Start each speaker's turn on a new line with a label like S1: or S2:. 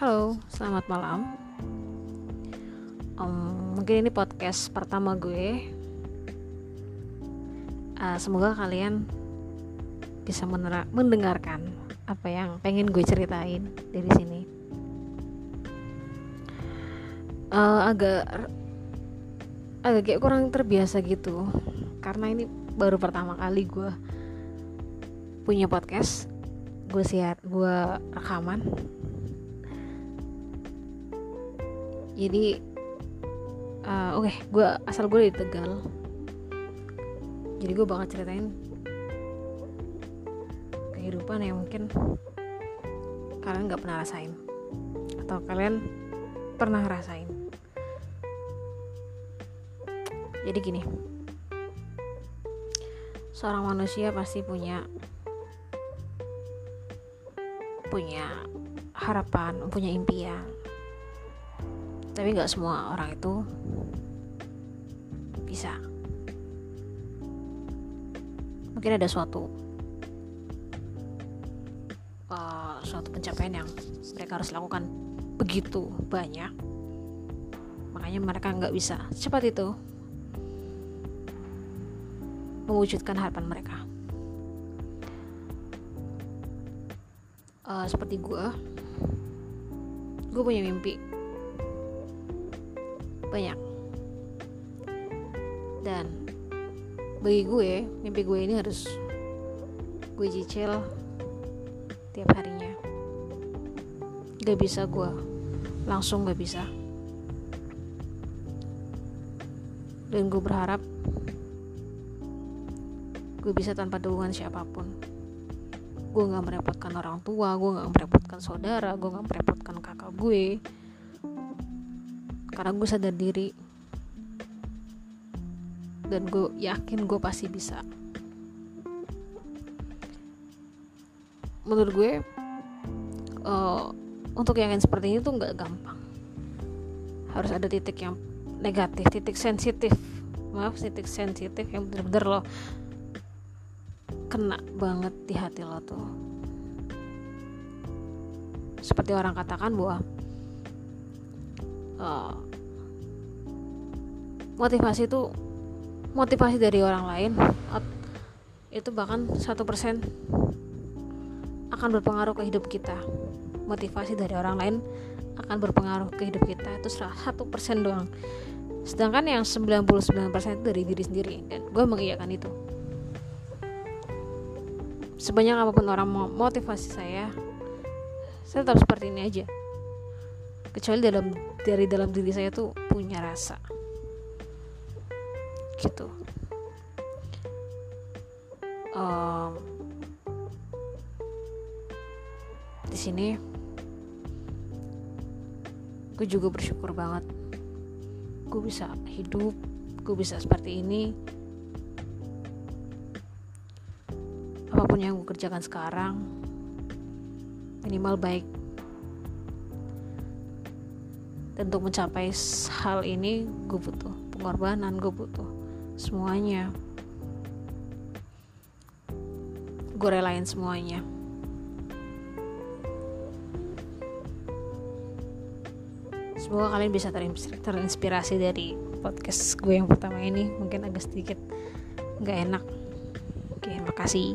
S1: Halo, selamat malam. Um, mungkin ini podcast pertama gue. Uh, semoga kalian bisa mendengarkan apa yang pengen gue ceritain dari sini. Uh, agak agak kayak kurang terbiasa gitu, karena ini baru pertama kali gue punya podcast. Gue siap, gue rekaman jadi uh, oke okay, gue asal gue di Tegal. Jadi gue bakal ceritain kehidupan yang mungkin kalian nggak pernah rasain. Atau kalian pernah rasain jadi gini. Seorang manusia pasti punya punya harapan punya impian tapi nggak semua orang itu bisa. Mungkin ada suatu uh, suatu pencapaian yang mereka harus lakukan begitu banyak. Makanya mereka nggak bisa cepat itu mewujudkan harapan mereka. Uh, seperti gue gue punya mimpi banyak. Dan bagi gue mimpi gue ini harus gue cicil tiap harinya. Gak bisa gue langsung gak bisa. Dan gue berharap gue bisa tanpa dukungan siapa pun. Gue gak merepotkan orang tua gue gak merepotkan saudara gue gak merepotkan kakak gue karena gue sadar diri. Dan gue yakin gue pasti bisa. Menurut gue uh, untuk yang seperti ini tuh nggak gampang. Harus ada titik yang negatif titik sensitif. Maaf titik sensitif yang bener-bener lo kena banget di hati lo tuh. Seperti orang katakan bahwa uh, motivasi itu motivasi dari orang lain itu bahkan satu persen akan berpengaruh ke hidup kita. Motivasi dari orang lain akan berpengaruh ke hidup kita itu satu persen doang. Sedangkan yang 99% itu dari diri sendiri dan gue mengiyakan itu. Sebanyak apa pun orang mau motivasi saya saya tetap seperti ini aja kecuali dalam dari dalam diri saya tuh punya rasa. Gitu. Um, di sini gue juga bersyukur banget. Gue bisa hidup gue bisa seperti ini. Apa pun yang gue kerjakan sekarang minimal baik untuk mencapai hal ini gue butuh pengorbanan gue butuh semuanya. Gue relain semuanya. Semoga kalian bisa terinspirasi dari podcast gue yang pertama ini. Mungkin agak sedikit gak enak. Oke makasih